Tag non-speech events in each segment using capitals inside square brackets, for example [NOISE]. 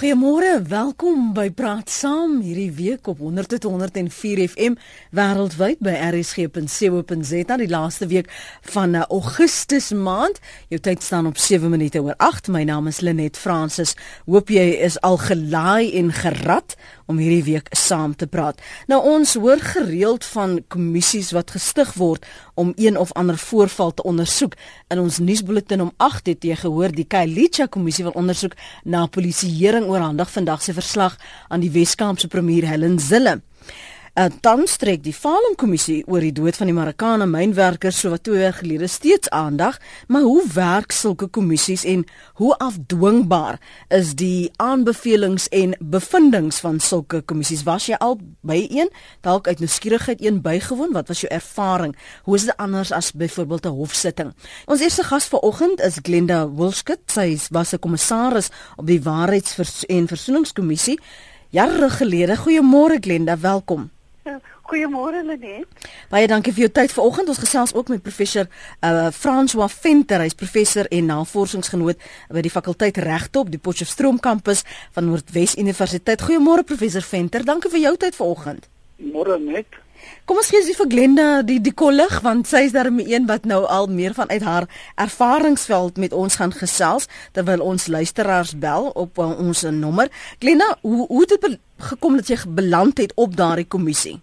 Goeiemôre, welkom by Praat Saam hierdie week op 100.104 FM wêreldwyd by rsg.co.za die laaste week van uh, Augustus maand. Jou tyd staan op 7 minute oor 8. My naam is Lenet Fransis. Hoop jy is al gelaai en gerad om hierdie week saam te praat. Nou ons hoor gereeld van kommissies wat gestig word om een of ander voorval te ondersoek. In ons nuusbulletin om 8 het jy gehoor die Kailicha kommissie wil ondersoek na polisieering oorhandig vandag se verslag aan die Weskaapse premier Helen Zille. Uh, dan strek die Falem kommissie oor die dood van die Marokkaanse mynwerkers so wat twee jaar gelede steeds aandag, maar hoe werk sulke kommissies en hoe afdwingbaar is die aanbevelings en bevindinge van sulke kommissies? Was jy al by een? Dalk uit nuuskierigheid een bygewoon? Wat was jou ervaring? Hoe is dit anders as byvoorbeeld 'n hofsitting? Ons eerste gas vanoggend is Glenda Wilskut. Sy was 'n kommissaris op die Waarheids- en Versoeningskommissie jare gelede. Goeiemôre Glenda, welkom. Goeiemôre Lenet. Baie dankie vir jou tyd vanoggend. Ons gesels ook met professor uh François Venter. Hy's professor en navorsingsgenoot by die fakulteit Regte op die Potchefstroom kampus van Noordwes Universiteit. Goeiemôre professor Venter. Dankie vir jou tyd vanoggend. Môre net. Kom ons gee sy vir Glenda die die kollig want sy is daarmee een wat nou al meer van uit haar ervaringsveld met ons gaan gesels terwyl ons luisteraars bel op uh, ons nommer. Glenda, hoe hoe het dit gekom dat jy beland het op daardie kommissie?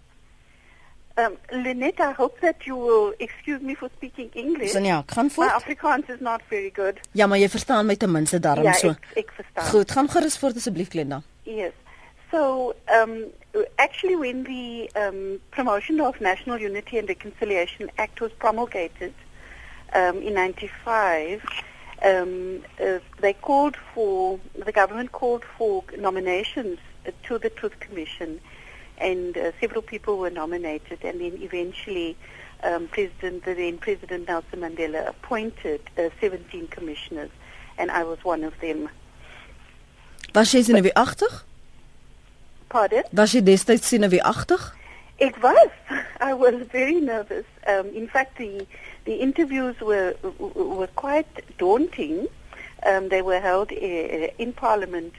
Um, Lynette, I hope that you will excuse me for speaking English. So, ja, gaan voort. My Afrikaans is not very good. Ja, maar jy verstaan my ten minste daarom ja, so. Ek, ek verstaan. Goed, gaan gerus voort asseblief, Glenda. Yes. So, um, actually, when the um, Promotion of National Unity and Reconciliation Act was promulgated um, in 95, um, uh, they called for, the government called for nominations uh, to the Truth Commission and uh, several people were nominated, and then eventually um, President, the then President Nelson Mandela appointed uh, 17 commissioners, and I was one of them. Was jy senuweeagtig? Pardon? Was jy destyds senuweeagtig? It was. [LAUGHS] I was very nervous. Um, in fact, the the interviews were were quite daunting. Um, they were held uh, in Parliament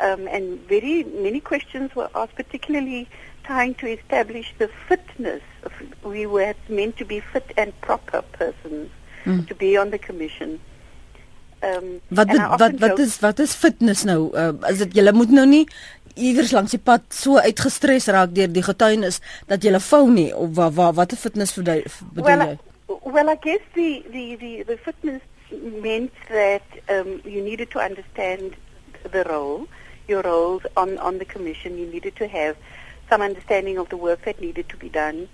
um, and very many questions were asked, particularly trying to establish the fitness. Of, we were meant to be fit and proper persons mm. to be on the commission. Um, wat dit, wat wat is wat is fitness nou? Uh, is dit julle moet nou nie iewers langs die pad so uitgestres raak deur die getuienis dat jy fou nie of wat wat wat 'n fitness bedoel well, jy? Well, I guess the the the, the fitness meant that um, you needed to understand the role your roles on, on the commission, you needed to have some understanding of the work that needed to be done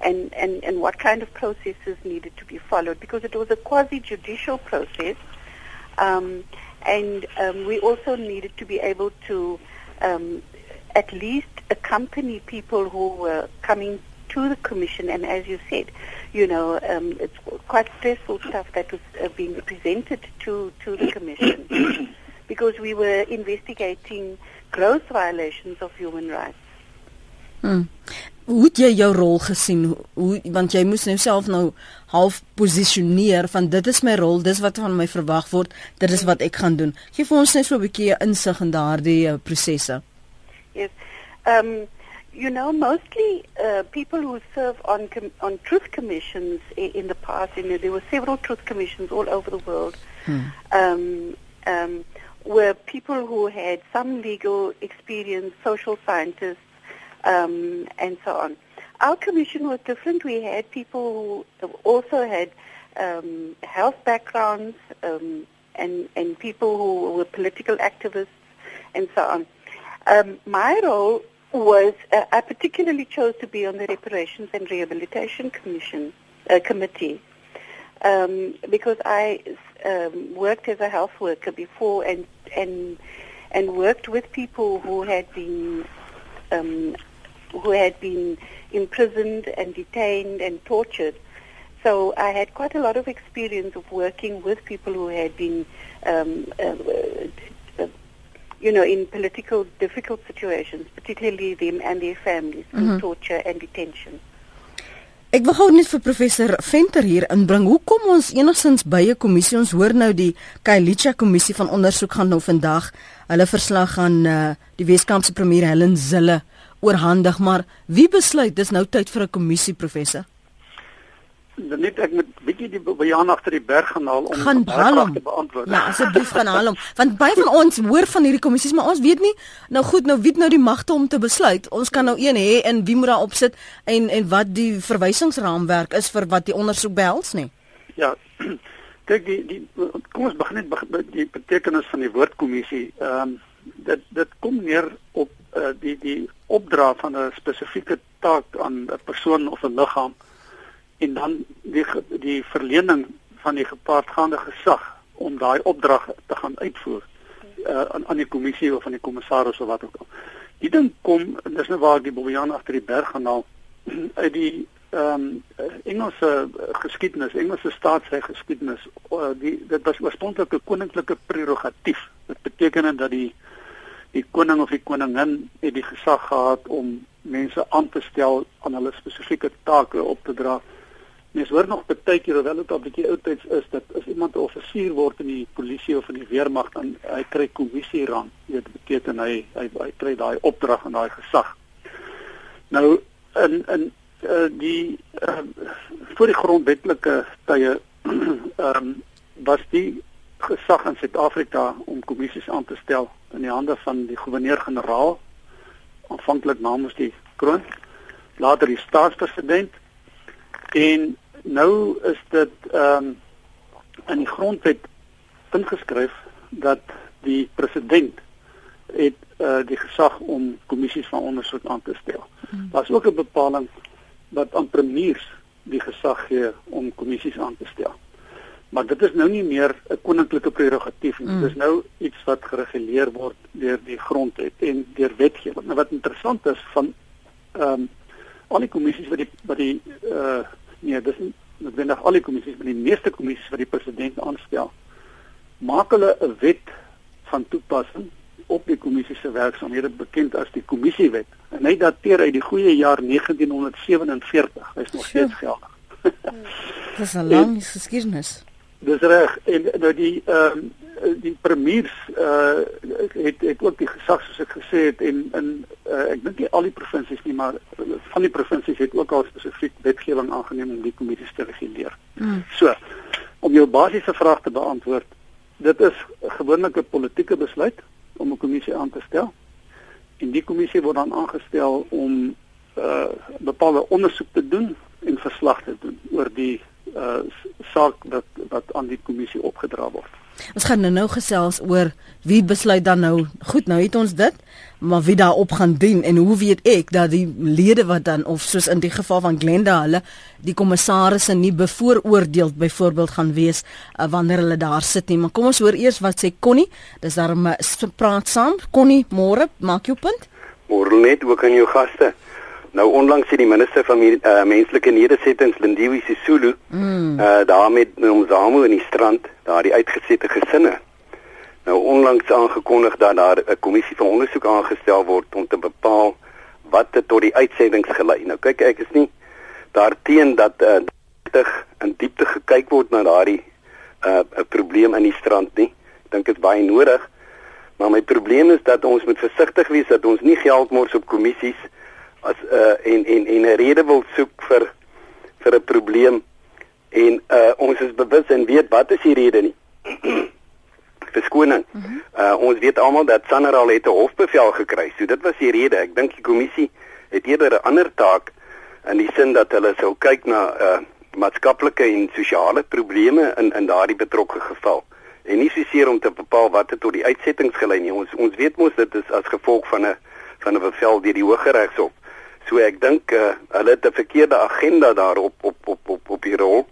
and, and, and what kind of processes needed to be followed because it was a quasi-judicial process. Um, and um, we also needed to be able to um, at least accompany people who were coming to the commission. And as you said, you know, um, it's quite stressful stuff that was uh, being presented to, to the commission. [COUGHS] because we were investigating gross violations of human rights. Hmm. Hoe het jy jou rol gesien? Hoe want jy moes nou self nou half posisioneer van dit is my rol, dis wat van my verwag word, dit is wat ek gaan doen. Gee vir ons net so 'n bietjie insig in daardie uh, prosesse. Yes. Um you know mostly uh, people who serve on on truth commissions in, in the past, you know, there were several truth commissions all over the world. Hmm. Um um were people who had some legal experience, social scientists, um, and so on. Our commission was different. We had people who also had um, health backgrounds um, and, and people who were political activists and so on. Um, my role was, uh, I particularly chose to be on the Reparations and Rehabilitation Commission uh, Committee um, because I um, worked as a health worker before and and and worked with people who had been um, who had been imprisoned and detained and tortured. So I had quite a lot of experience of working with people who had been, um, uh, uh, you know, in political difficult situations, particularly them and their families, mm-hmm. torture and detention. Ek wil gou net vir professor Venter hier inbring. Hoe kom ons enigstens by 'n kommissie? Ons hoor nou die Kailicha kommissie van ondersoek gaan nou vandag hulle verslag aan uh, die Weskaapse premier Helen Zille oorhandig, maar wie besluit dis nou tyd vir 'n kommissie professor? net ek moet bietjie die bejaan agter die berg gaan haal om gaan vrae te beantwoord. Ja, asseblief gaan haal hom. Want baie van ons hoor van hierdie kommissies, maar ons weet nie nou goed nou wie het nou die magte om te besluit. Ons kan nou een hê en wie moet daar opsit en en wat die verwysingsraamwerk is vir wat die ondersoek behels nie. Ja. [CLEARS THROAT] Kyk die die kom ons begin net by die betekenis van die woord kommissie. Ehm um, dit dit kom neer op uh, die die opdra van 'n spesifieke taak aan 'n persoon of 'n liggaam en dan die die verlening van die gepaardgaande gesag om daai opdrag te gaan uitvoer uh, aan aan die kommissie of aan die kommissaris of wat ook al. Die ding kom dis nou waar die Bobbejaan agter die berg gaan haal [CLEARS THROAT] uit die ehm um, Engelse geskiedenis, Engelse staatsreg geskiedenis. Uh, die dit was oorspronklik 'n koninklike prerogatief. Dit beteken dat die die koning of die koningin het die gesag gehad om mense aan te stel aan hulle spesifieke take op te dra. Mens hoor nog baie keer hoewel dit 'n bietjie oudtyds is dat as iemand 'n offisier word in die polisie of in die weermag dan hy kry kommissie rang. Dit beteken hy hy, hy kry daai opdrag en daai gesag. Nou in in uh, die uh, voor die grondwetlike tye [CLEARS THROAT] ehm um, was die gesag in Suid-Afrika om kommissies aan te stel in die hande van die goewerneur-generaal aanvanklik namens die kroon later die staatspresident En nou is dit ehm um, in die grondwet ingeskryf dat die president het uh, die gesag om kommissies van ondersoek aan te stel. Hmm. Daar's ook 'n bepaling wat aan premiers die gesag gee om kommissies aan te stel. Maar dit is nou nie meer 'n koninklike prerogatief nie. Hmm. Dit is nou iets wat gereguleer word deur die grondwet en deur wetgewing. Nou wat interessant is van ehm um, al die kommissies wat die wat die uh nee, dis nie noodwendig al die kommissies, maar die meeste kommissies wat die president aanstel, maak hulle 'n wet van toepassing op die kommissie se werksamehede bekend as die kommissiewet. En hy dateer uit die goeie jaar 1947. Hy's nog steeds geldig. [LAUGHS] Dis 'n lang geskiedenis. Dis reg. En nou die ehm um, die premiers uh het het ook die gesag soos ek gesê het en in uh, ek dink nie al die provinsies nie maar van die provinsies het ook al spesifiek wetgewing aangeneem om die kommissies te reguleer. Mm. So om jou basiese vraag te beantwoord, dit is gewoonlik 'n politieke besluit om 'n kommissie aan te stel. En die kommissie word dan aangestel om uh bepaalde ondersoek te doen en verslag te doen oor die uh saak wat wat aan die kommissie opgedra word. Ons gaan nou nou gesels oor wie besluit dan nou. Goed, nou het ons dit, maar wie daarop gaan dien en hoe weet ek dat die lede wat dan of soos in die geval van Glenda hulle die kommissarisse nie bevooroordeel byvoorbeeld gaan wees uh, wanneer hulle daar sit nie. Maar kom ons hoor eers wat sê Connie. Dis daarom uh, praat saam. Connie, môre, maak jou punt. Môre net ook aan jou gaste. Nou onlangs het die minister van uh, menslike nedersettings Lindiwe Sisulu mm. uh daarmee om Zamo in die strand daardie uitgesette gesinne. Nou onlangs aangekondig dat daar 'n kommissie van ondersoek aangestel word om te bepaal wat het tot die uitsendings gelei. Nou kyk ek is nie daarteen dat uh dig in diepte gekyk word na daardie uh 'n probleem in die strand nie. Ek dink dit is baie nodig. Maar my probleem is dat ons moet versigtig wees dat ons nie geld mors op kommissies as uh en en en 'n rede wil soek vir vir 'n probleem en uh ons is bewus en weet wat is die rede nie. [CLEARS THROAT] Verskoning. Uh -huh. uh ons weet almal dat Sanneral het 'n hofbevel gekry. So dit was die rede. Ek dink die kommissie het eerder 'n ander taak in die sin dat hulle sou kyk na uh maatskaplike en sosiale probleme in in daardie betrokke geval en nie seker om te bepaal wat het tot die uitsettings gelei nie. Ons ons weet mos dit is as gevolg van 'n van 'n bevel deur die Hooggeregshof. So ek dink uh, hulle het 'n verkeerde agenda daarop op op op op die rol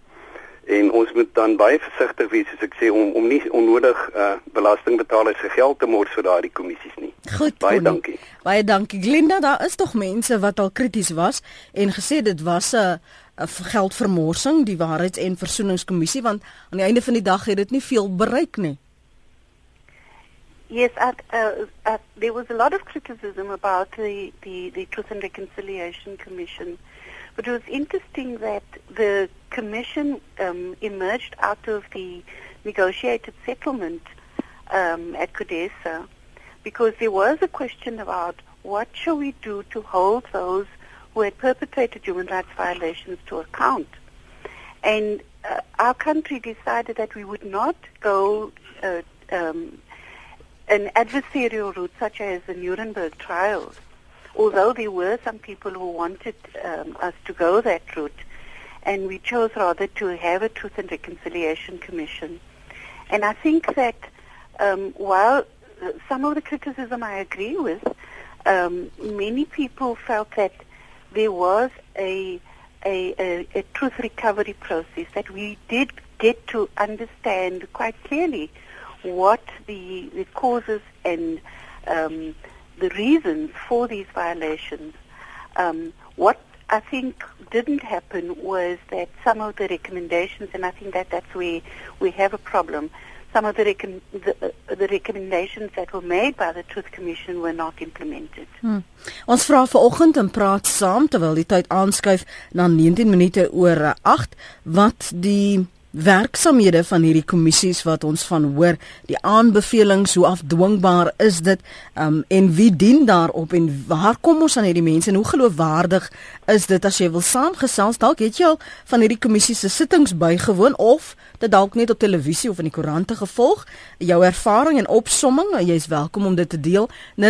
en ons moet dan baie versigtig wees soos ek sê om om nie onnodig uh, belastingbetalers se geld te mors vir daardie kommissies nie. Goed, baie dankie. Baie dankie Glinda, daar is tog mense wat al krities was en gesê dit was 'n geldvermorsing, die waarheids- en versoeningskommissie want aan die einde van die dag het dit nie veel bereik nie. Yes, at, uh, at, there was a lot of criticism about the, the, the Truth and Reconciliation Commission. But it was interesting that the commission um, emerged out of the negotiated settlement um, at Codesa because there was a question about what shall we do to hold those who had perpetrated human rights violations to account. And uh, our country decided that we would not go uh, um, an adversarial route such as the Nuremberg trials, although there were some people who wanted um, us to go that route, and we chose rather to have a Truth and Reconciliation Commission. And I think that um, while some of the criticism I agree with, um, many people felt that there was a, a, a, a truth recovery process that we did get to understand quite clearly what the, the causes and um, the reasons for these violations. Um, what I think didn't happen was that some of the recommendations, and I think that that's where we have a problem, some of the, recom- the, uh, the recommendations that were made by the Truth Commission were not implemented. Hmm. Ons vra vanoggend en praat saam terwyl die tyd aanskuif na 19 minute oor 8 wat die werksamehede van hierdie kommissies wat ons van hoor, die aanbevelings hoe afdwingbaar is dit um, en wie dien daarop en waar kom ons aan hierdie mense en hoe geloofwaardig is dit? As jy wil saamgesels dalk het jy al van hierdie kommissie se sittings bygewoon of dit dalk net op televisie of in die koerante gevolg. Jou ervaring en opsomming jy's welkom om dit te deel. 0891104553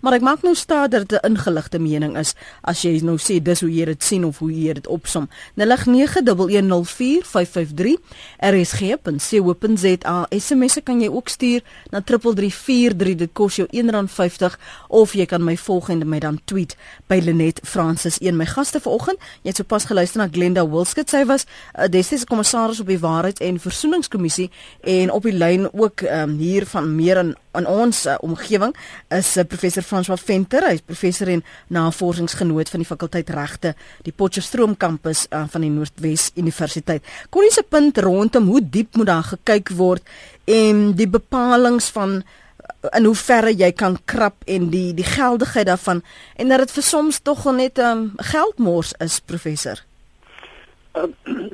maar ek maak nou staat dat dit 'n ingeligte mening is. As jy nou sê dis hoe jy dit sien of hoe jy dit opsom. 0891104553 rsg.co.za SMS kan jy ook stuur na 3343 dit kos jou R1.50 of jy kan my volg en my dan tweet by Lenet Francis 1 my gaste vanoggend jy het sopas geluister na Glenda Wilskut. Sy was uh, destyds kommissaris op die Waarheids- en Versoeningskommissie en op die lyn ook um, hier van meer in in ons uh, omgewing is uh, professor François Venter hy is professor en navorsingsgenoot van die fakulteit regte die Potchefstroom kampus uh, van die Noordwes Universiteit. Kon jy se punt rondom hoe diep moet daar gekyk word en die bepalinge van in hoe verre jy kan krap en die die geldigheid daarvan en dat dit vir soms tog net 'n um, geldmors is professor. [CLEARS THROAT]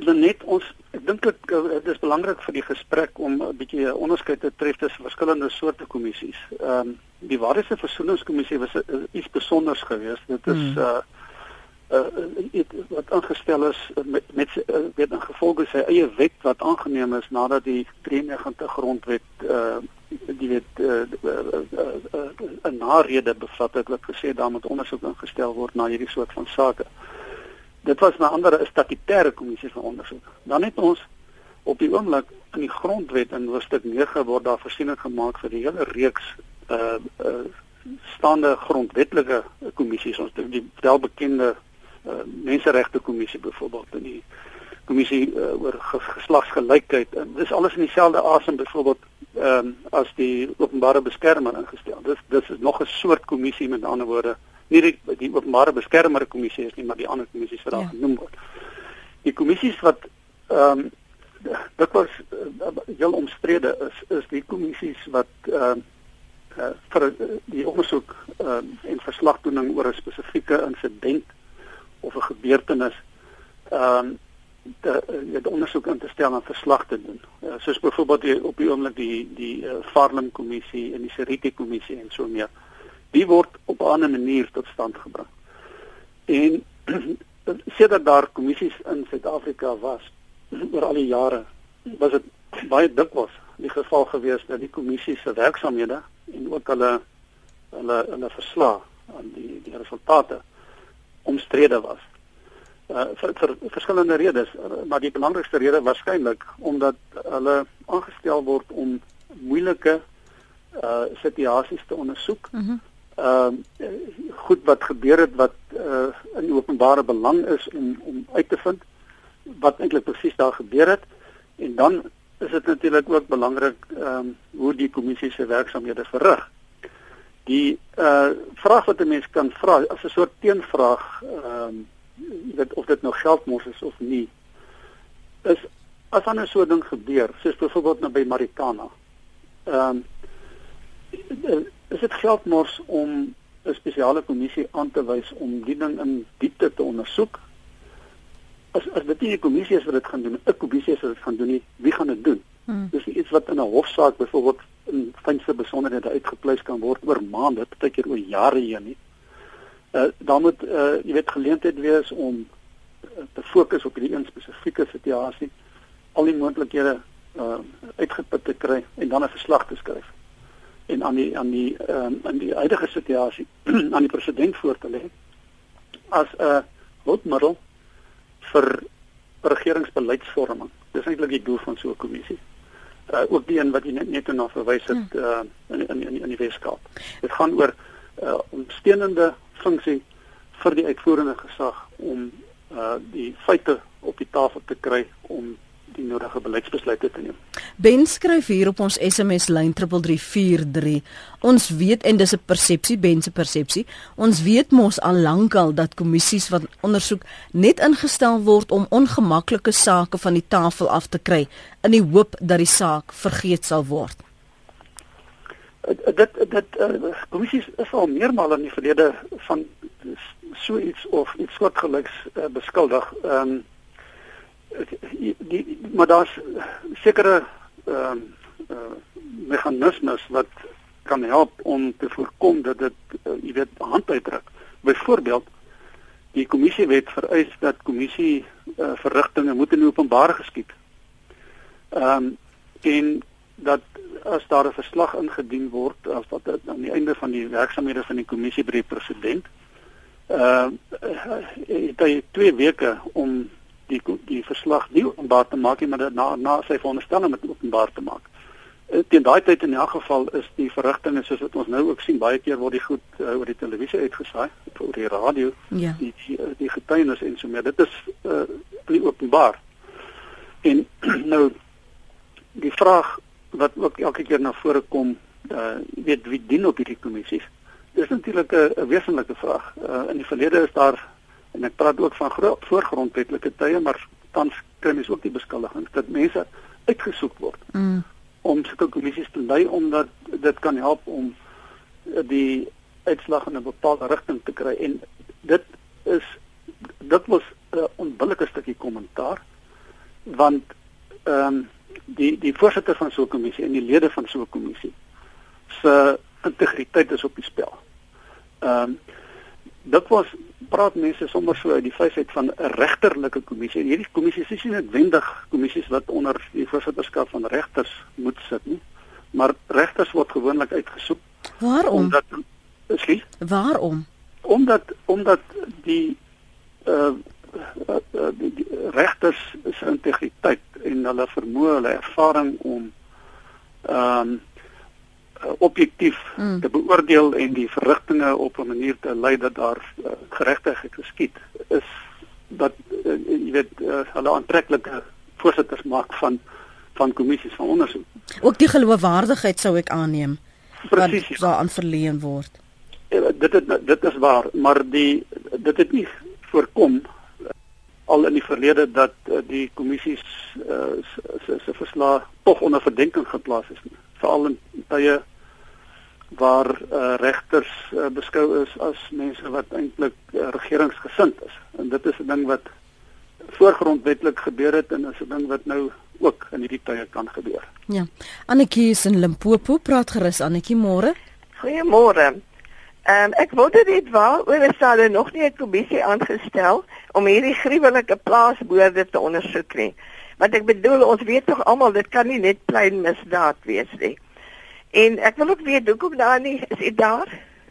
Uh, net ons ek dink dit uh, is belangrik vir die gesprek om 'n bietjie 'n onderskeid te tref tussen verskillende soorte kommissies. Ehm um, die Waarheids- en Versoeningskommissie was uh, iets besonders geweest. Dit is hmm. uh uh, wat aangestel is met met uh, weet in gevolge sy eie wet wat aangeneem is nadat die 93 grondwet uh die wet 'n uh, uh, uh, uh, narede bevat het wat gesê daar moet ondersoek ingestel word na hierdie soort van sake. Dit was 'n ander statutêre kommissie van ondersoek. Dan het ons op die oomblik in die grondwet in hoofstuk 9 word daar voorsiening gemaak vir die hele reeks uh uh staande grondwetlike kommissies ons die welbekende uh, menseregte kommissie byvoorbeeld in die kommissie uh, oor geslagsgelykheid en dis alles in dieselfde asem byvoorbeeld ehm um, as die openbare beskermer ingestel. Dis dis is nog 'n soort kommissie met ander woorde nie die, die openbare beskermer kommissie is nie maar die ander kommissies wat daar ja. genoem word. Die kommissies wat ehm um, dit was uh, heel omstrede is is die kommissies wat ehm uh, vir die ondersoek uh, en verslagdoening oor 'n spesifieke insident of 'n gebeurtenis ehm um, die die ondersoek in te stel en verslag te doen. Uh, soos byvoorbeeld die, op die oomblik die die uh, Farlem kommissie en die Seriti kommissie en so meer. Die word op 'n ander manier tot stand gebring. En [CLEARS THROAT] sedert daar kommissies in Suid-Afrika was [CLEARS THROAT] oor al die jare, was dit baie dikwels die geval gewees dat die kommissie se werksamehede en ook hulle hulle hulle verslag aan die die resultate omstrede was. Uh vir, vir verskillende redes, uh, maar die belangrikste rede waarskynlik omdat hulle aangestel word om moeilike uh situasies te ondersoek. Mm ehm uh, goed wat gebeur het wat uh in openbare belang is om om uit te vind wat eintlik presies daar gebeur het en dan is dit natuurlik ook belangrik ehm um, hoe die kommissie se werksamehede verrig. Die uh vraag wat 'n mens kan vra as 'n soort teenvraag, ehm um, weet of dit nou geldmors is of nie, is as dan 'n so ding gebeur, soos byvoorbeeld nou by Marikana, ehm um, is dit geldmors om 'n spesiale kommissie aan te wys om die ding in diepte te ondersoek. As as dit nie 'n kommissie is wat dit gaan doen, 'n kommissie is wat dit gaan doen, nie, wie gaan dit doen? Hmm. Dis iets wat in 'n hofsaak byvoorbeeld in fynste besonderhede uitgepleis kan word oor maande, partykeer oor jare heen nie. Uh dan moet uh jy weet geleentheid wees om uh, te fokus op hierdie een spesifieke situasie, al die moontlikhede uh uitgeput te kry en dan 'n verslag te skryf en aan die aan die ehm um, aan die huidige situasie [CLEARS THROAT] aan die president voor te lê as 'n hulpmiddel vir regeringsbeleidsvorming. Dis eintlik die doel van so 'n kommissie uh, ook die een wat jy net net na verwys het uh, in in in, in die Weskaap. Dit gaan oor 'n uh, ondersteunende funksie vir die uitvoerende gesag om uh, die feite op die tafel te kry om die nodige beleidsbesluite te neem. Ben skryf hier op ons SMS lyn 3343. Ons weet en dis 'n persepsie, Ben se persepsie. Ons weet mos al lankal dat kommissies wat ondersoek net ingestel word om ongemaklike sake van die tafel af te kry in die hoop dat die saak vergeet sal word. Dit dit uh, kommissies is al meermaal in die verlede van so iets of iets soortgelyks uh, beskuldig. Ehm um, die, die maar daar's sekere ehm uh, uh, meganismes wat kan help om te voorkom dat dit uh, jy weet hand uitdruk. Byvoorbeeld die kommissiewet vereis dat kommissie uh, verrigtinge moet in openbaar geskied. Ehm um, en dat as daar 'n verslag ingedien word as wat aan die einde van die werksamehede van die kommissie by die president ehm uh, hy 2 weke om die die verslag nie openbaar te maak nie, maar dit na na sy veronderstelling met openbaar te maak. Uh, teen daai tyd in elk geval is die verrigtinge soos wat ons nou ook sien baie keer word die goed uh, oor die televisie uitgesaai, oor die radio, ja. die die, uh, die getuienis en so meer. Dit is uh, nie openbaar. En [CLEARS THROAT] nou die vraag wat ook elke keer na vore kom, uh weet wie dien op hierdie kommissies? Dis natuurlik 'n wesenlike vraag. Uh in die verlede is daar en ek praat ook van voorgrondwetlike tye maar tans kry mens ook die beskuldigings dat mense uitgesoek word mm. om sulke kommissies te lei omdat dit kan help om die uitslag in 'n bepaalde rigting te kry en dit is dit was 'n onbillike stukkie kommentaar want ehm um, die die voorsitter van so 'n kommissie en die lede van so 'n kommissie se integriteit is op die spel. Ehm um, dit was praat mense sommer so uit die feitheid van 'n regterlike kommissie. Hierdie kommissie is nie noodwendig kommissies wat onder die voorsitterskap van regters moet sit nie, maar regters word gewoonlik uitgesoek. Waarom? Omdat skielik? Waarom? Omdat omdat die uh, uh, uh die, die regters se integriteit en hulle vermoë, hulle ervaring om ehm um, uh, objektief mm. te beoordeel en die verrigtinge op 'n manier te lei dat daar uh, geregtigheid geskied is dat uh, jy weet uh, hulle aantreklike voorsitters maak van van kommissies van ondersoek. Ook die geloofwaardigheid sou ek aanneem. Presies. Wat daaraan verleen word. Ja, dit het, dit is waar, maar die dit het nie voorkom al in die verlede dat uh, die kommissies uh, se verslae tog onder verdenking geplaas is veral in tye waar uh, regters uh, beskou is as mense wat eintlik uh, regeringsgesind is. En dit is 'n ding wat voorgrondwetlik gebeur het en is 'n ding wat nou ook in hierdie tye kan gebeur. Ja. Annetjie is in Limpopo, praat gerus Annetjie môre. Goeiemôre. Ehm um, ek wonder net waar oor is daar nog nie 'n kommissie aangestel om hierdie gruwelike plaasboorde te ondersoek nie. Want ek bedoel ons weet tog almal dit kan nie net klein misdaad wees nie. En ek wil ook weet hoekom daar nie is dit daar?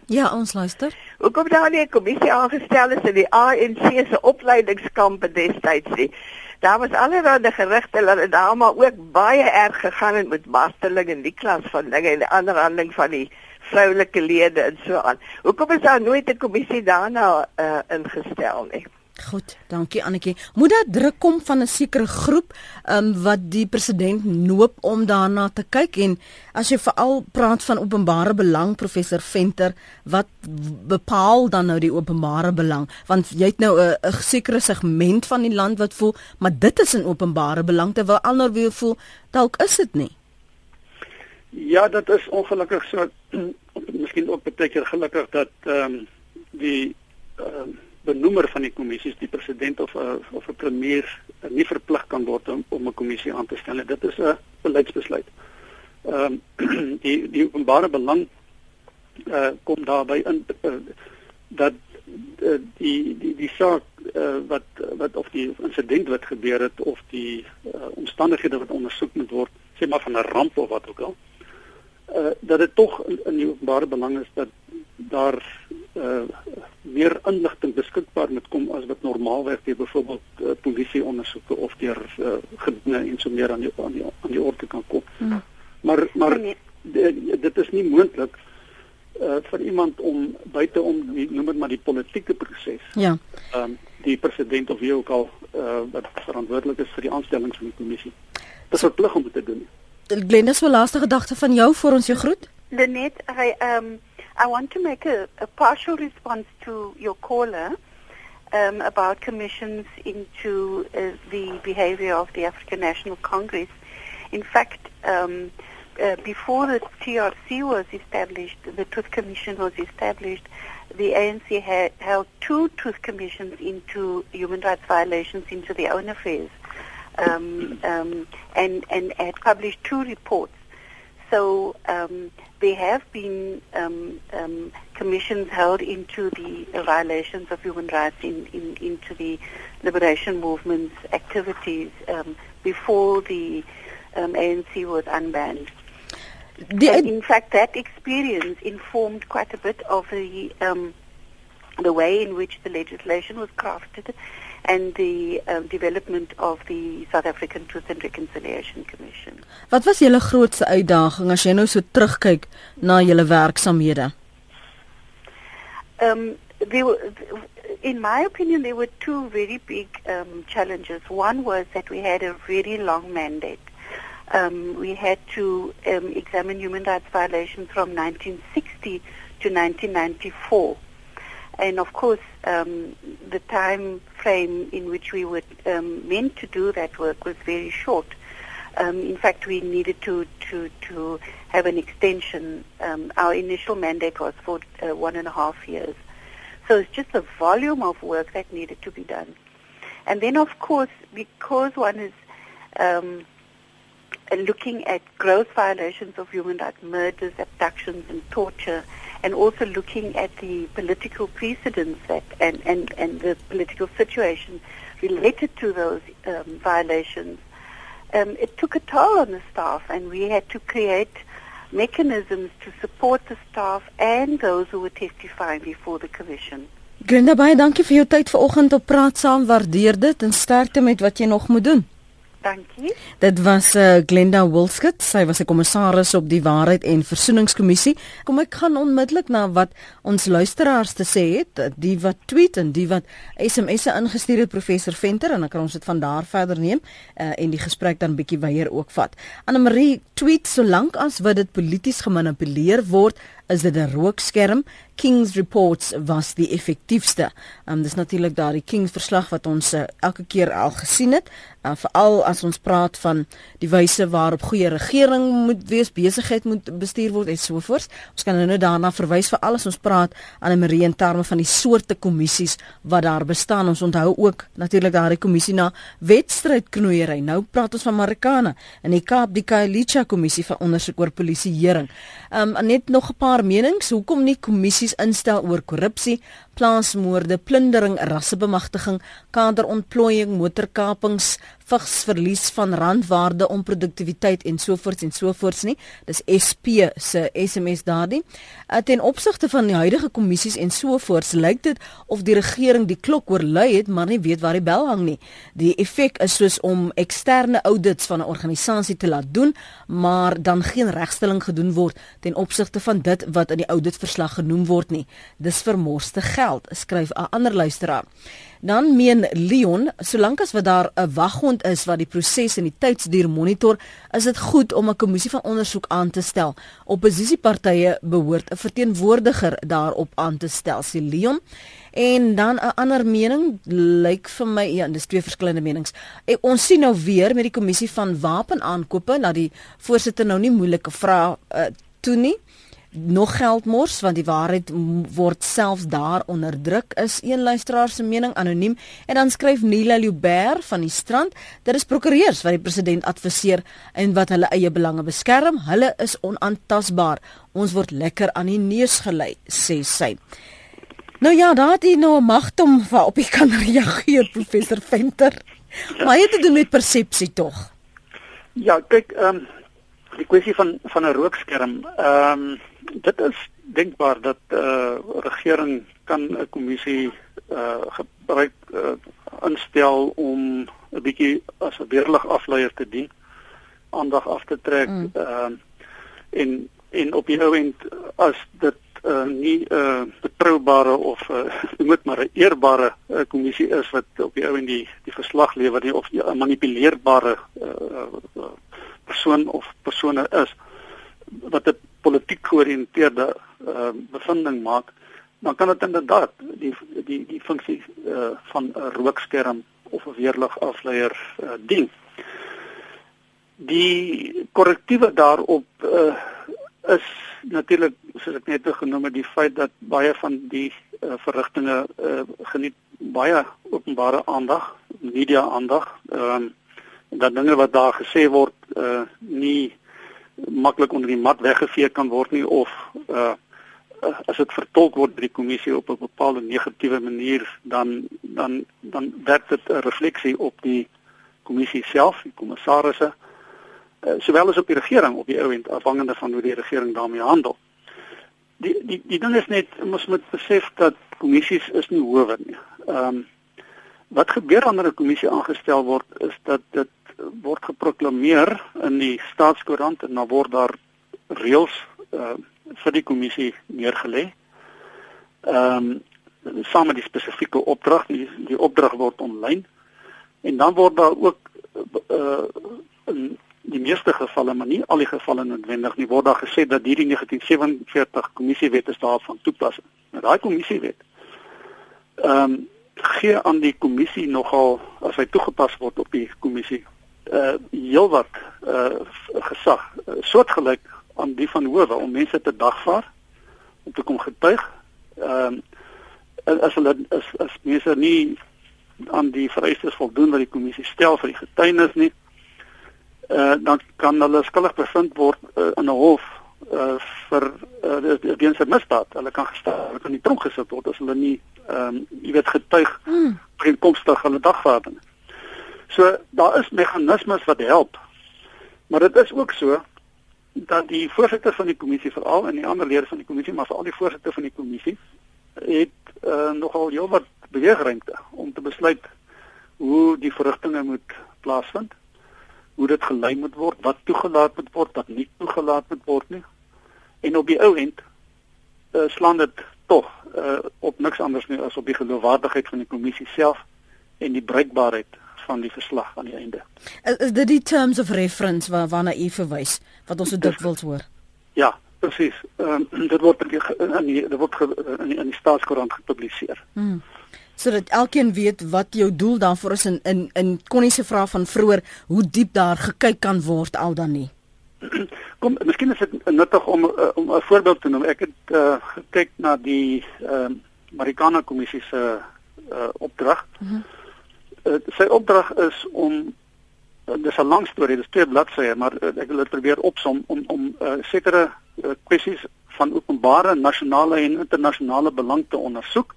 Ja, ons luister. Hoekom daar nie 'n kommissie aangestel is in die ANC se opleidingskampe destyds nie? Daar was allerlei gerugte dat dit daar maar ook baie erg gegaan het met marteling en die klas van dinge en die ander handeling van die vroulike lede en so aan. Hoekom is daar nooit 'n kommissie daarna uh, ingestel nie? Goed, dankie Annetjie. Moet daar druk kom van 'n sekere groep um, wat die president noop om daarna te kyk en as jy veral praat van openbare belang professor Venter, wat bepaal dan nou die openbare belang? Want jy het nou 'n 'n sekere segment van die land wat voel, maar dit is 'n openbare belang terwyl ander weer voel dalk is dit nie. Ja, dit is ongelukkig so [CLEARS THROAT] miskien ook baie keer gelukkig dat ehm um, die ehm um, benoemer van die kommissies die president of uh, of 'n premier uh, nie verplig kan word om om 'n kommissie aan te stel. Dit is 'n beleidsbesluit. Ehm um, [CLEARS THROAT] die die openbare belang eh uh, kom daarby in uh, dat uh, die die die saak uh, wat wat of die insident wat gebeur het of die uh, omstandighede wat ondersoek moet word, sê maar van 'n ramp of wat ook al. Eh uh, dat dit tog in, in die openbare belang is dat daar uh meer inligting beskikbaar moet kom as wat normaalweg deur byvoorbeeld uh, polisie ondersoeke of deur uh, gedinge en so meer aan die aan die, aan die orde kan kom. Hmm. Maar maar nee. dit is nie moontlik uh vir iemand om buite om die, noem dit maar die politieke proses. Ja. Ehm um, die president of wie ook al uh wat verantwoordelik is vir die aanstelling van die kommissie. Dis 'n plig om dit te doen. Glenda, so laaste gedagte van jou voor ons jou groet. Lenet, hy ehm um, I want to make a, a partial response to your caller um, about commissions into uh, the behavior of the African National Congress. In fact, um, uh, before the TRC was established, the Truth Commission was established, the ANC had held two truth commissions into human rights violations into their own affairs um, um, and, and had published two reports. So um, there have been um, um, commissions held into the violations of human rights in, in, into the liberation movement's activities um, before the um, ANC was unbanned. The, in fact, that experience informed quite a bit of the um, the way in which the legislation was crafted and the uh, development of the South African Truth and Reconciliation Commission. Wat was julle grootste uitdaging as jy nou so terugkyk na julle werksamehede? Um there were, in my opinion there were two very big um challenges. One was that we had a very long mandate. Um we had to um, examine human rights violations from 1960 to 1994 and of course um, the time frame in which we were um, meant to do that work was very short. Um, in fact, we needed to, to, to have an extension. Um, our initial mandate was for uh, one and a half years. So it's just the volume of work that needed to be done. And then, of course, because one is um, looking at gross violations of human rights, murders, abductions, and torture, and also looking at the political precedents that, and, and, and the political situation related to those um, violations, um, it took a toll on the staff, and we had to create mechanisms to support the staff and those who were testifying before the commission. Glenda baie dankie vir jou tyd vanoggend op praat saam. Waardeer dit en sterkte met wat jy nog moet doen. Dankie. Dit was uh, Glenda Wilskut. Sy was 'n kommissaris op die Waarheid en Versoeningskommissie. Kom ek gaan onmiddellik na wat ons luisteraars te sê het, die wat tweet en die wat SMS'e ingestuur het professor Venter en dan kan ons dit van daar verder neem uh, en die gesprek dan bietjie weier ook vat. Anne Marie tweet solank as wat dit polities gemanipuleer word is dit 'n rookskerm. Kings reports was die effektiefste. Um dis natuurlik daardie Kings verslag wat ons uh, elke keer al gesien het, uh, veral as ons praat van die wyse waarop goeie regering moet wees, besigheid moet bestuur word en so voort. Ons kan nou daarna verwys vir alles ons praat aan 'n Marie in terme van die soorte kommissies wat daar bestaan. Ons onthou ook natuurlik daardie kommissie na wedstrydknoeiery. Nou praat ons van Marikana in die Kaap die Kailicha kommissie vir ondersoek oor polisieering. Um net nog 'n paar menings hoekom nie kommissies instel oor korrupsie, plaasmoorde, plundering, rassebemagtiging, kaderontplooiing, motorkapings, vigsverlies van randwaarde, onproduktiwiteit en sovoorts en sovoorts nie. Dis SP se SMS daardie. Uh, ten opsigte van die huidige kommissies en sovoorts lyk dit of die regering die klok oorlei het, maar nie weet waar die bel hang nie. Die effek is soos om eksterne audits van 'n organisasie te laat doen, maar dan geen regstelling gedoen word ten opsigte van dit wat in die auditverslag genoem word nie. Dis vermorste geld, skryf 'n ander luisteraar. Dan meen Leon, solank as wat daar 'n waghond is wat die proses en die tydsduur monitor, is dit goed om 'n kommissie van ondersoek aan te stel. Opposisiepartye behoort 'n verteenwoordiger daarop aan te stel, sê Leon. En dan 'n ander mening lyk vir my ja, dis twee verskillende menings. En ons sien nou weer met die kommissie van wapenaankope dat die voorsitter nou nie moeilike vrae uh, toe nie nog geld mors want die waarheid word selfs daar onderdruk is een luisteraar se mening anoniem. En dan skryf Nila Luber van die strand dit is prokureurs wat die president adviseer en wat hulle eie belange beskerm. Hulle is onaantastbaar. Ons word lekker aan die neus gelei sê sy. Nou ja daar het jy nou 'n magt om op jy [LAUGHS] kan reageer professor Venter. Maar het te doen met persepsie tog ja kyk ehm um, die kwessie van van 'n rookskerm ehm um, dit is denkbaar dat eh uh, regering kan 'n kommissie eh uh, gebruik uh, instel om 'n bietjie as 'n weerlig afleier te dien, aandag af te trek mm. ehm mm. uh, en en op die ou end as dit uh, nie 'n uh, betroubare of uh, [LAUGHS] moet maar 'n eerbare uh, kommissie is wat op die ou end die die verslag lewer nie of 'n manipuleerbare uh, uh, persoon of persone is wat 'n politiek georiënteerde uh, bevinding maak, dan kan dit inderdaad die die die funksie uh, van 'n rookskerm of 'n weerligafleier uh, dien. Die korrektiewe daarop uh, is natuurlik soos ek net genoem het die feit dat baie van die uh, verrigtinge uh, geniet baie openbare aandag, media aandag. Ehm um, dat dinge wat daar gesê word uh nie maklik onder die mat weggevee kan word nie of uh as dit vertolk word deur die kommissie op 'n bepaalde negatiewe manier dan dan dan werk dit 'n refleksie op die kommissie self, die kommissarisse, uh, sowel as op die regering op die ou end afhangende van hoe die regering daarmee handel. Die die die ding is net ons moet besef dat kommissies is nie howe nie. Ehm um, wat gebeur wanneer 'n kommissie aangestel word is dat dit word geproklaameer in die staatskoerant en dan word daar reëls uh, vir die kommissie neergelê. Ehm um, saam met die spesifieke opdrag, die, die opdrag word aanlyn en dan word daar ook uh, in die meeste gevalle, maar nie al die gevalle noodwendig nie, word daar gesê dat hierdie 1947 kommissiewet is daarvan toepassing. Nou daai kommissiewet ehm um, gee aan die kommissie nogal as hy toegepas word op die kommissie uh heelwat uh gesag uh, soortgelyk aan die van howe om mense te dagvaar om te kom getuig. Ehm uh, as hulle is as mense nie aan die vereistes voldoen wat die kommissie stel vir die getuienis nie, uh dan kan hulle skuldig bevind word uh, in 'n hof uh vir uh weens 'n misdaad. Hulle kan gestel, hulle kan nie tronk gesit word as hulle nie ehm um, jy weet getuig hmm. eenkomstig hulle dagvaarding. So daar is meganismes wat help. Maar dit is ook so dat die voorsitter van die kommissie veral en die ander lede van die kommissie, maar veral die voorsitter van die kommissie het uh, nogal heelwat beweegruimte om te besluit hoe die verrigtinge moet plaasvind, hoe dit gelei moet word, wat toegelaat moet word, wat nie toegelaat moet word nie. En op die ou end uh, slaan dit tog uh, op niks anders nie as op die geloofwaardigheid van die kommissie self en die bruikbaarheid van die verslag aan die einde. Is, is dit die terms of reference waar waarna u verwys wat ons so dikwels hoor? Ja, presies. Ehm um, dit word in die in die dit word in die, in die staatskoerant gepubliseer. Hmm. Sodat elkeen weet wat jou doel daarvoor is in in in Connie se vraag van vroeër hoe diep daar gekyk kan word al dan nie. [CLEARS THROAT] Kom, miskien is dit nuttig om uh, om 'n voorbeeld te noem. Ek het uh, gekyk na die ehm uh, Marikana kommissie se uh, opdrag. Mm -hmm uh, sy opdrag is om uh, dis 'n lang storie, dis twee bladsye, maar uh, ek wil dit probeer opsom om om uh, sekere uh, kwessies van openbare nasionale en internasionale belang te ondersoek.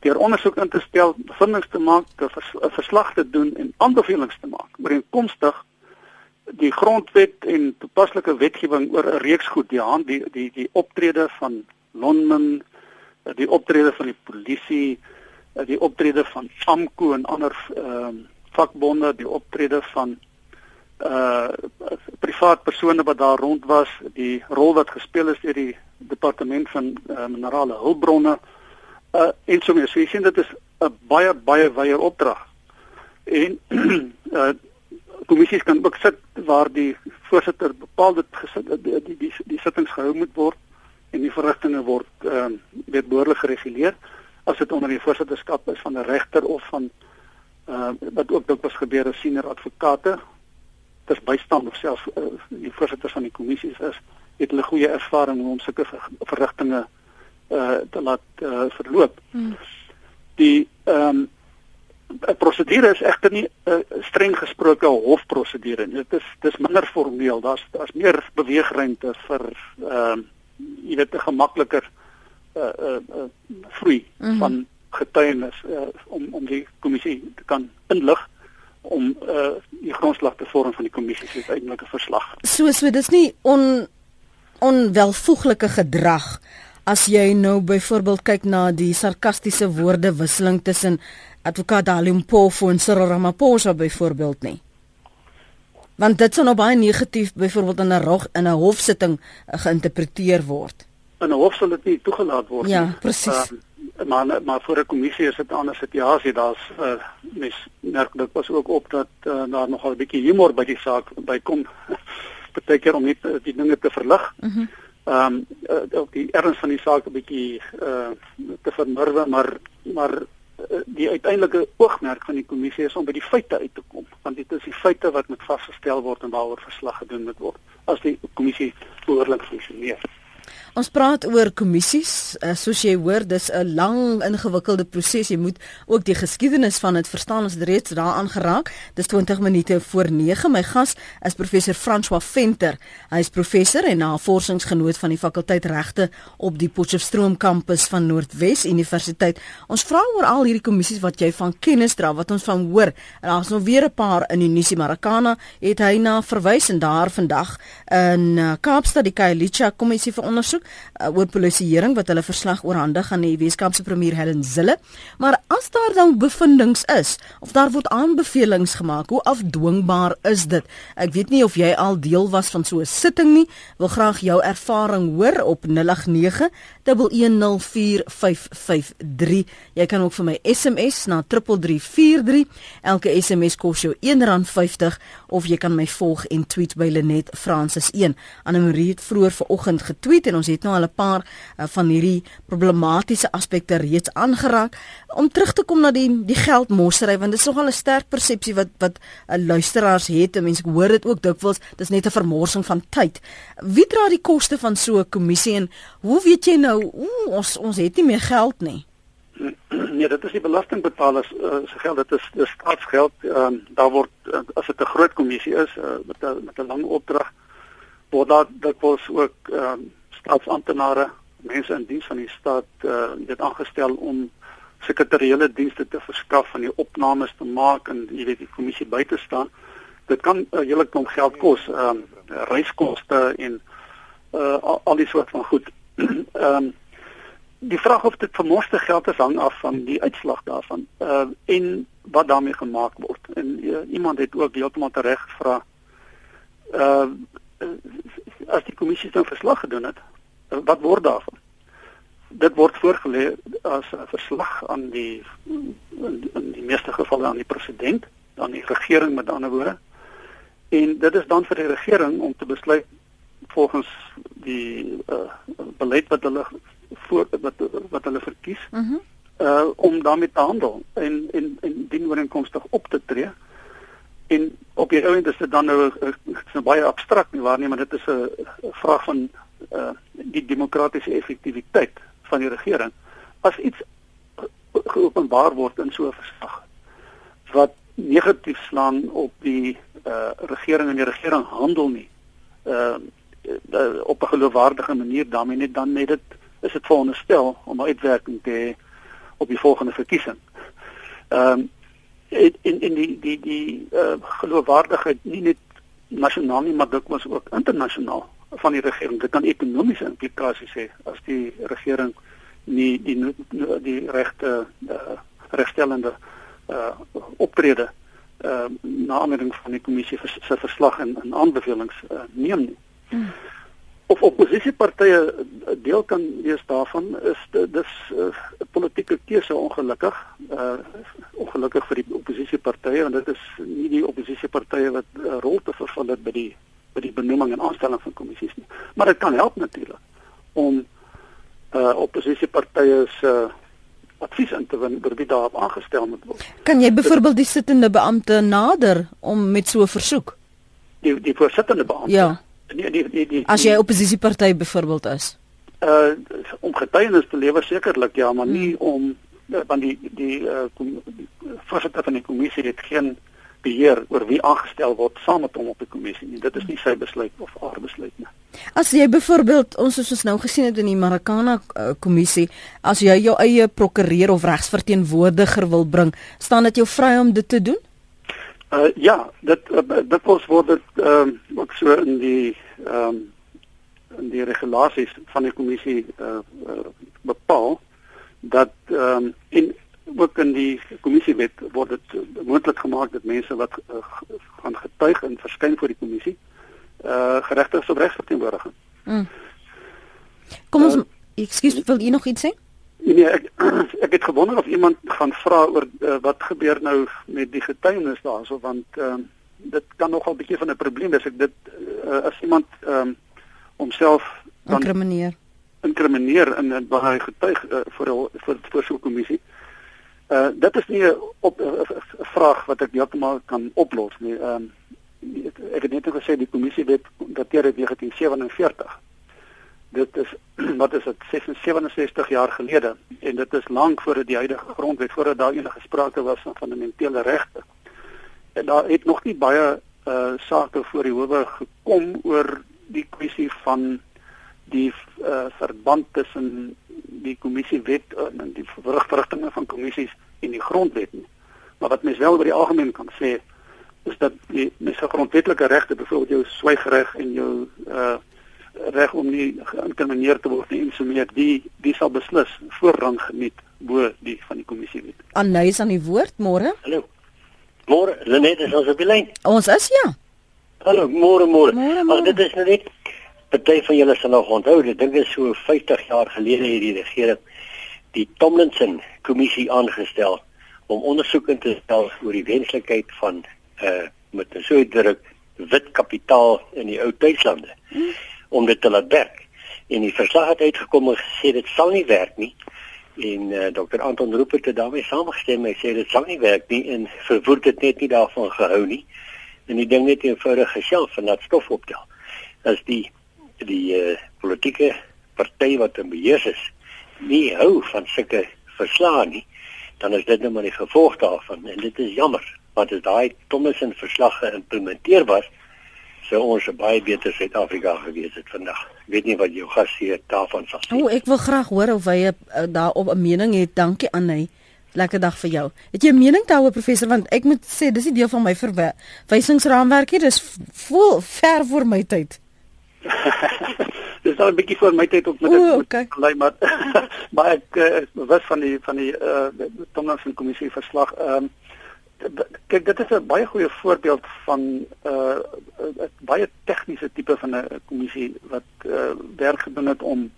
Deur ondersoek in te stel, bevindinge te maak, 'n vers, verslag te doen en aanbevelings te maak. Ooreenkomstig die grondwet en toepaslike wetgewing oor 'n reeks goed, die hand die die die optrede van Lonmin, die optrede van die polisie, Eh, die optrede van SAMKO en ander ehm uh, vakbonde, die optrede van uh privaat persone wat daar rond was, die rol wat gespeel is deur die departement van uh, minerale hulpbronne uh en so meer. So jy sien dit is 'n baie baie wye opdrag. En uh [CLEARS THROAT] kommissies kan ook sit waar die voorsitter bepaal dit gesit die die die, die sittings gehou moet word en die verrigtinge word ehm uh, weet behoorlik gereguleer as dit onder die voorsitterskap is van 'n regter of van uh wat ook dikwels gebeur as senior advokate dis bystand of selfs uh, die voorsitter van die kommissies is het hulle goeie ervaring om sulke verrigtinge uh te laat uh, verloop. Hmm. Die ehm um, prosedure is egter nie 'n uh, streng gesproke hofprosedure nie. Dit is dis minder formeel. Daar's daar's meer beweegruimte vir ehm uh, jy weet 'n gemakliker uh uh, uh vloei mm -hmm. van getuienis uh, om om die kommissie te kan inlig om uh die grondslag te vorm van die kommissie se uiteindelike verslag. So so dis nie on onwelvoeglike gedrag as jy nou byvoorbeeld kyk na die sarkastiese woordewisseling tussen advokaat Dalimpofu en Cyril Ramaphosa byvoorbeeld nie. Want dit sou nou baie negatief byvoorbeeld in 'n in 'n hofsitting geïnterpreteer word. In 'n hof sal dit nie toegelaat word nie. Ja, presies. Uh, maar maar vir 'n kommissie is dit 'n ander situasie. Daar's uh, mens merk dit was ook op dat uh, daar nogal 'n bietjie humor by die saak bykom. [LAUGHS] Partykeer om net die dinge te verlig. Mhm. Mm ehm um, uh, ook die erns van die saak 'n bietjie uh, te vermurwe, maar maar Eh, die uiteindelike oogmerk van die kommissie is om by die feite uit te kom want dit is die feite wat moet vasgestel word en waaroor verslag gedoen moet word as die kommissie behoorlik funksioneer. Ons praat oor kommissies. Uh, soos jy hoor, dis 'n lang ingewikkelde proses. Jy moet ook die geskiedenis van dit verstaan. Ons het reeds daaraan geraak. Dis 20 minute voor 9. My gas is professor François Venter. Hy is professor en navorsingsgenoot van die fakulteit regte op die Potchefstroom kampus van Noordwes Universiteit. Ons vra oor al hierdie kommissies wat jy van kennis dra, wat ons van hoor. En daar's nog weer 'n paar in die Nisie Maracana het hy na verwys en daar vandag in uh, Kaapstad die Kailicha kommissie vir ondersoek uh, oor polisieering wat hulle verslag oorhandig aan die Weskaapse premier Helen Zille. Maar as daar dan bevindinge is of daar word aanbevelings gemaak, hoe afdwingbaar is dit? Ek weet nie of jy al deel was van so 'n sitting nie. Wil graag jou ervaring hoor op 089 1104553. Jy kan ook vir my SMS na 3343. Elke SMS kos jou R1.50 of jy kan my volg en tweet by Lenet Francis 1. Anne Marie het vroeër vanoggend getweet en ons het nou al 'n paar uh, van hierdie problematiese aspekte reeds aangeraak om terug te kom na die die geldmossery want dit is nogal 'n sterk persepsie wat wat uh, luisteraars het en mense hoor dit ook dikwels dis net 'n vermorsing van tyd. Wie dra die koste van so 'n kommissie en hoe weet jy nou oe, ons ons het nie meer geld nie? [CLEARS THROAT] Nee, dit is die belastingbetalers uh, se geld, dit is dis staatsgeld. Ehm um, daar word uh, as dit 'n groot kommissie is uh, met 'n met 'n lang opdrag word daar dikwels ook ehm um, staatsamptenare, mense in diens van die staat uh, dit aangestel om sekretariële dienste te verskaf van die opnames te maak en jy weet die kommissie by te staan. Dit kan 'n uh, hele klomp geld kos, ehm um, reiskoste en uh, al, al die soort van goed. Ehm um, die vraag of dit vermoste geld is hang af van die uitslag daarvan uh, en wat daarmee gemaak word. En uh, iemand het ook heeltemal reg gevra. Ehm uh, as die kommissie dan verslag gedoen het, wat word daarvan? Dit word voorgelê as 'n verslag aan die in, die meeste gevalle aan die president, aan die regering met ander woorde. En dit is dan vir die regering om te besluit volgens die uh, beleid wat hulle voor wat wat hulle verkies. Mm uh om daarmee te handel en en en dienooreenkomstig op te tree. En op die oomblik is dit dan nou 'n baie abstrakt nie waar nie, maar dit is 'n vraag van uh die demokratiese effektiwiteit van die regering. As iets geopenbaar word in so 'n verslag wat negatief slaan op die uh regering en die regering handel nie uh, uh op 'n geloofwaardige manier daarmee net dan net dit is dit veronderstel om uitwerking te hê op die volgende verkiesing. Ehm um, in in die die die uh geloofwaardigheid nie net nasionaal nie maar dikwels ook internasionaal van die regering. Dit kan ekonomiese implikasies hê as die regering nie die die, die regte uh, regstellende uh, optrede uh, na aanleiding van die kommissie se vers, verslag en, en aanbevelings uh, neem nie. Hmm. Of oppositiepartye deel kan wees daarvan is dis 'n uh, politieke keuse ongelukkig uh ongelukkig vir die oppositiepartye want dit is nie die oppositiepartye wat 'n uh, rol te vervul het by die by die benoeming en aanstelling van kommissies nie. Maar dit kan help natuurlik om uh oppositiepartye se advies in te win oor wie daarop aangestel moet word. Kan jy byvoorbeeld die sittende beampte nader om met so 'n versoek? Die die voorsittende beampte. Ja. Nee, die die die As jy oppositieparty byvoorbeeld is. uh om getuienis te lewer sekerlik ja, maar nie Hmm. om uh, want die die uh kom- die voorsitter van die kommissie het geen beheer oor wie aangestel word saam met hom op die kommissie nie. Dit is nie sy besluit of haar besluit nie. As jy byvoorbeeld ons soos ons nou gesien het in die Marikana uh, kommissie, as jy jou eie prokureur of regsverteenwoordiger wil bring, staan dit jou vry om dit te doen? Uh ja, dit uh, dit was word dit ehm um, ook so in die ehm um, in die regulasies van die kommissie uh, uh bepaal dat ehm um, in ook in die kommissiewet word dit uh, moontlik gemaak dat mense wat uh, gaan getuig en verskyn voor die kommissie uh geregtig is op regsverteenwoordiging. Kom ons Uh, Ekskuus, wil jy nog iets sê? Nee, ek [CLEARS THROAT] ek het gewonder of iemand gaan vra oor uh, wat gebeur nou met die getuienis daarso want ehm uh, dit kan nogal 'n bietjie van 'n probleem wees ek dit uh, as iemand ehm um, homself dan Inkrimineer. inkrimineer in 'n baie getuig uh, vir hul- vir vir so 'n kommissie. Uh dit is nie 'n op 'n vraag wat ek heeltemal kan oplos nie. Ehm um, ek het net gesê die kommissie wet dateer uit 1947. Dit is [CLEARS THROAT] wat is dit 67 jaar gelede en dit is lank voordat die huidige grondwet voordat daar enige sprake was van fundamentele regte. En daar het nog nie baie uh sake voor die howe gekom oor die kwessie van die uh, verband tussen die kommissiewet en die verrigtinge van kommissies en die grondwet nie. Maar wat mens wel oor die algemeen kan sê is dat die mense grondwetlike regte, byvoorbeeld jou swyggereg en jou uh reg om nie geïnkrimineer te word nie en so meer, die die sal beslis voorrang geniet bo die van die kommissiewet. Anys aan die woord môre. Hallo. Môre, Lenet is ons op die lyn. Ons is ja. Hallo, môre môre. Môre. dit is nou net party van julle sal nog onthou, dit dink is so 50 jaar gelede het die regering die Tomlinson kommissie aangestel om ondersoeke te stel oor die wenslikheid van uh met 'n so uitdruk wit kapitaal in die ou tuislande Hmm. Om dit te laat werk. En die verslag het uitgekom en gesê dit sal nie werk nie. En uh, Dr. Anton Rupert het daarmee saamgestem. Hy sê dit sal nie werk nie en verwoord dit net nie daarvan gehou nie. En die ding net eenvoudig geshelf en laat stof optel. As die die uh, politieke party wat in beheer is nie hou van sulke verslae nie, dan is dit nou maar die gevolg daarvan en dit is jammer want as daai Thomasin verslag geïmplementeer was sou ons 'n baie beter Suid-Afrika gewees het vandag. Ek weet nie wat jou gas hier daarvan sal sê. O, oh, ek wil graag hoor of hy uh, daarop 'n mening het. Dankie Anay. Lekker dag vir jou. Het jy 'n mening daaroor professor want ek moet sê dis nie deel van my verwysingsraamwerk nie. Dis vol ver voor my tyd. [LAUGHS] Dis al 'n bietjie voor my tyd op met dit okay. lei maar [LAUGHS] maar ek uh, is bewus van die van die uh Tomlinson kommissie verslag. Ehm um, kyk dit is 'n baie goeie voorbeeld van 'n uh, 'n baie tegniese tipe van 'n kommissie wat uh, werk gedoen het om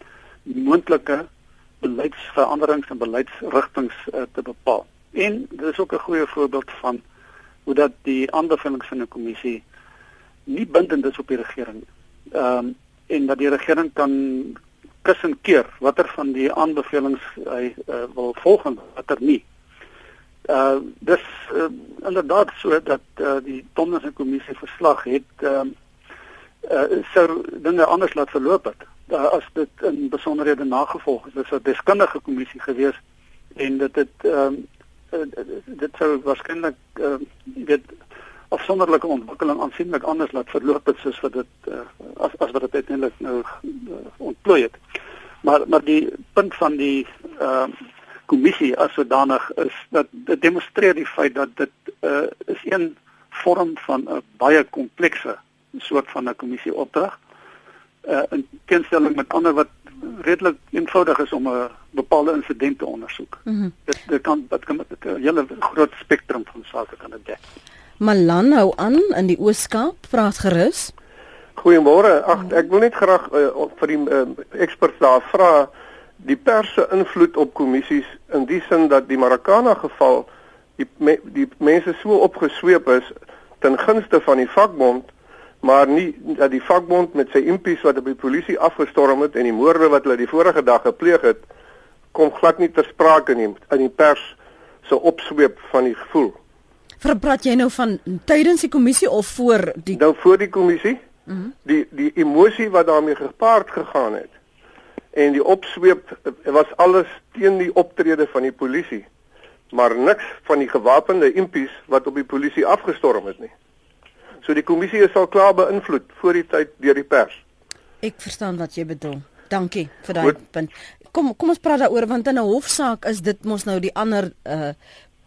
moontlike beleidsveranderings en beleidsrigtings uh, te bepaal. En dit is ook 'n goeie voorbeeld van hoe dat die aanbevelings van 'n kommissie nie bindend is op die regering. Ehm um, en dat die regering kan kus en keer watter van die aanbevelings hy uh, wil volg en watter nie. Uh dis uh, inderdaad so dat uh, die Tomlinson kommissie verslag het ehm um, uh, sou dinge anders laat verloop het. Uh, as dit in besonderhede nagevolg is, dis 'n deskundige kommissie gewees en dit het ehm uh, dit sou waarskynlik uh, weet afsonderlike ontwikkeling aansienlik anders laat verloop het soos wat dit uh, as as wat dit uiteindelik nou uh, ontplooi het. Maar maar die punt van die ehm uh, kommissie as sodanig is dat dit demonstreer die feit dat dit uh, is een vorm van 'n baie komplekse soort van 'n kommissie opdrag. Uh, in teenstelling met ander wat redelik eenvoudig is om 'n bepaalde insident te ondersoek. Mm Dit, dit kan dit kan 'n hele groot spektrum van sake kan dit dek. Malan hou aan in die Oos-Kaap. Praat gerus. Goeiemôre. Ag ek wil net graag uh, vir die uh, eksperts daar vra die pers se invloed op kommissies in die sin dat die Marikana geval die me, die mense so opgesweep is ten gunste van die vakbond maar nie dat die vakbond met sy impies wat op die polisie afgestorm het en die moorde wat hulle die vorige dag gepleeg het kom glad nie ter sprake nie in die pers se opsweep van die gevoel. Verpraat jy nou van tydens die kommissie of voor die Nou voor die kommissie, mm -hmm. die die emosie wat daarmee gepaard gegaan het en die opsweep was alles teen die optrede van die polisie maar niks van die gewapende impies wat op die polisie afgestorm het nie. So die kommissie is al klaar beïnvloed voor die tyd deur die pers. Ek verstaan wat jy bedoel. Dankie vir daai punt. Kom kom ons praat daaroor want in 'n hofsaak is dit mos nou die ander uh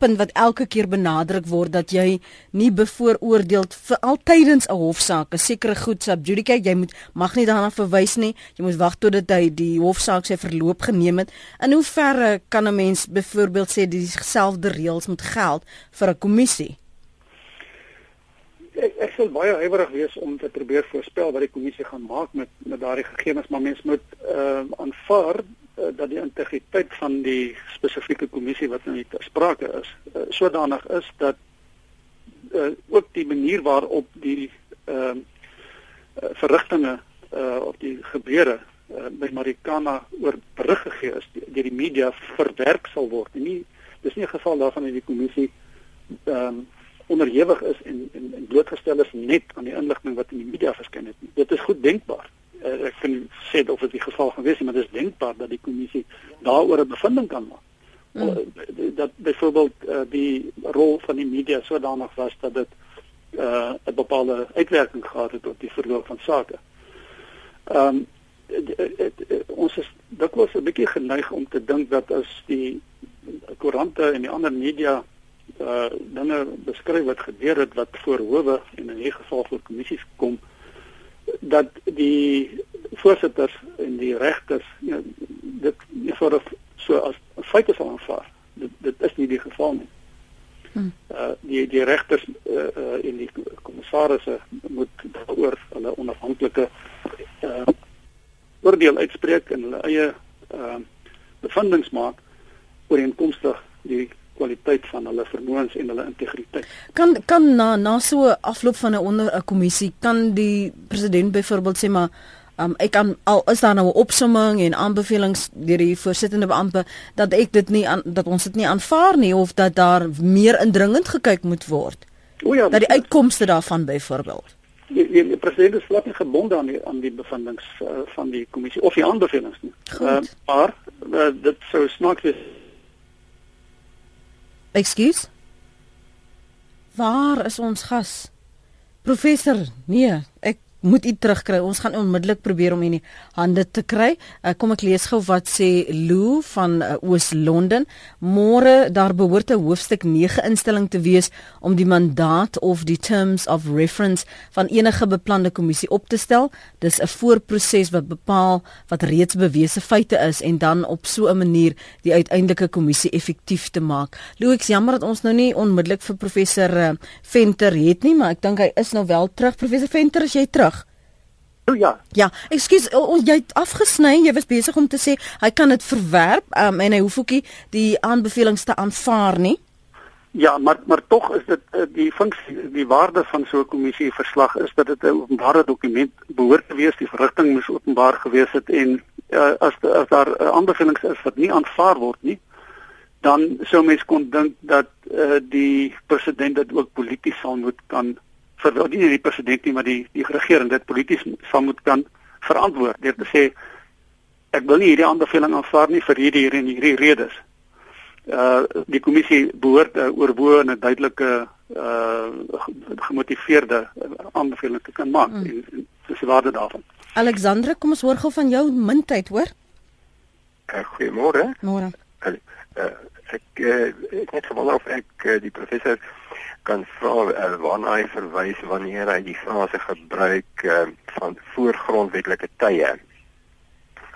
punt wat elke keer benadruk word dat jy nie bevooroordeeld vir altydens 'n hofsaak 'n sekere goed subjudicate jy moet mag nie daarna verwys nie. Jy moet wag tot dit hy die hofsaak sy verloop geneem het. In hoe verre kan 'n mens byvoorbeeld sê dieselfde reëls moet geld vir 'n kommissie? Ek ek sal baie huiwerig wees om te probeer voorspel wat die kommissie gaan maak met met daardie gegevens maar mens moet ehm uh, aanvaar uh, dat die integriteit van die spesifieke kommissie wat nou ter sprake is uh, sodanig is dat uh, ook die manier waarop die ehm uh, uh, verrigtinge uh, of die gebeure uh, by Marikana oor berig gegee is deur die media verwerk sal word nie dis nie 'n geval daarvan dat die kommissie ehm um, onderhewig is en en, en blootgestel is net aan die inligting wat in die media verskyn het. Dit is goed denkbaar. Uh, ek kan sê of dit die geval gewees het, maar dit is denkbaar dat die kommissie daaroor 'n bevinding kan maak. Mm. Uh, dat byvoorbeeld uh, die rol van die media sodanig was dat dit 'n uh, bepaalde uitwerking gehad het op die verloop van sake. Ehm um, ons is dikwels 'n bietjie geneig om te dink dat as die koerante en die ander media uh dinge beskryf wat gebeur het wat voor howe en in hierdie geval voor kommissies kom dat die voorsitters en die regters ja, dit nie vir so as feite sal aanvaar. Dit dit is nie die geval nie. Hmm. Uh die die regters uh, uh en die kommissarisse moet daaroor hulle onafhanklike uh oordeel uitspreek en hulle eie uh bevindinge maak ooreenkomstig die kwaliteit van hulle vermoëns en hulle integriteit. Kan kan na na so 'n afloop van 'n onder 'n kommissie kan die president byvoorbeeld sê maar um, ek kan al is daar nou 'n opsomming en aanbevelings deur die voorsittende beampte dat ek dit nie aan, dat ons dit nie aanvaar nie of dat daar meer indringend gekyk moet word. O ja, dat die uitkomste daarvan byvoorbeeld Die, die, die president is glad nie gebonde aan die aan die bevindinge uh, van die kommissie of die aanbevelings nie. Uh, maar uh, dit sou snaaks wees Ekskuus. Waar is ons gas? Professor, nee, moet u terugkry. Ons gaan onmiddellik probeer om in die hande te kry. Uh, kom ek lees gou wat sê Lou van uh, Oos-London. Môre daar behoort 'n hoofstuk 9 instelling te wees om die mandaat of die terms of reference van enige beplande kommissie op te stel. Dis 'n voorproses wat bepaal wat reeds bewese feite is en dan op so 'n manier die uiteindelike kommissie effektief te maak. Lou, ek jammer dat ons nou nie onmiddellik vir professor uh, Venter het nie, maar ek dink hy is nou wel terug. Professor Venter, is jy terug? O ja. Ja, ekskuus, jy het afgesny. Jy was besig om te sê hy kan dit verwerp um, en hy hoef ook nie die aanbevelings te aanvaar nie. Ja, maar maar tog is dit uh, die funksie die waarde van so 'n kommissie verslag is dat dit 'n openbare dokument behoort te wees. Die verrigting moes openbaar gewees het en uh, as as daar uh, aanbevelings is wat nie aanvaar word nie, dan sou mens kon dink dat uh, die president dit ook polities sal moet kan vir nie die president nie maar die die regering dit polities sal moet kan verantwoord deur te sê ek wil nie hierdie aanbeveling aanvaar nie vir hierdie hier en hierdie redes. Uh die kommissie behoort 'n oorwoë en 'n duidelike uh gemotiveerde aanbeveling te kan maak mm. en, en dis die waarde daarvan. Alexandre, kom ons hoor gou van jou mintyd, hoor? Uh, Goeiemôre. Môre. Uh, uh, ek uh, ek net gewonder of ek uh, die professor kan vra uh, waarna hy verwys wanneer hy die frase gebruik uh, van voorgrondwetlike tye.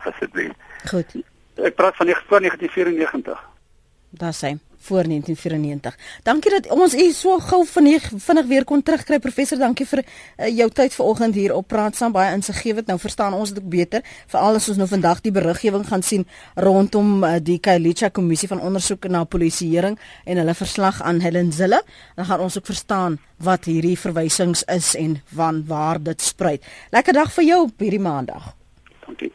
Asseblief. Goed. Ek praat van die voor 1994. Daar sê voor 1994. Dankie dat ons u so gou vinnig vinnig weer kon terugkry professor. Dankie vir uh, jou tyd vanoggend hier op Praat saam baie insiggewend. Nou verstaan ons dit ook beter veral as ons nou vandag die beriggewing gaan sien rondom uh, die Kailicha kommissie van ondersoek na polisieering en hulle verslag aan Helen Zille. Dan gaan ons ook verstaan wat hierdie verwysings is en van waar dit spruit. Lekker dag vir jou op hierdie maandag. Dankie.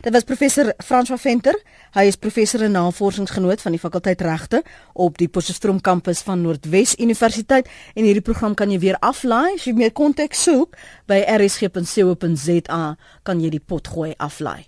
Dit was professor François Venter. Hy is professor en navorsingsgenoot van die fakulteit regte op die Potchefstroom kampus van Noordwes Universiteit en hierdie program kan jy weer aflaai as jy meer konteks soek by rsg.co.za kan jy die pot gooi aflaai.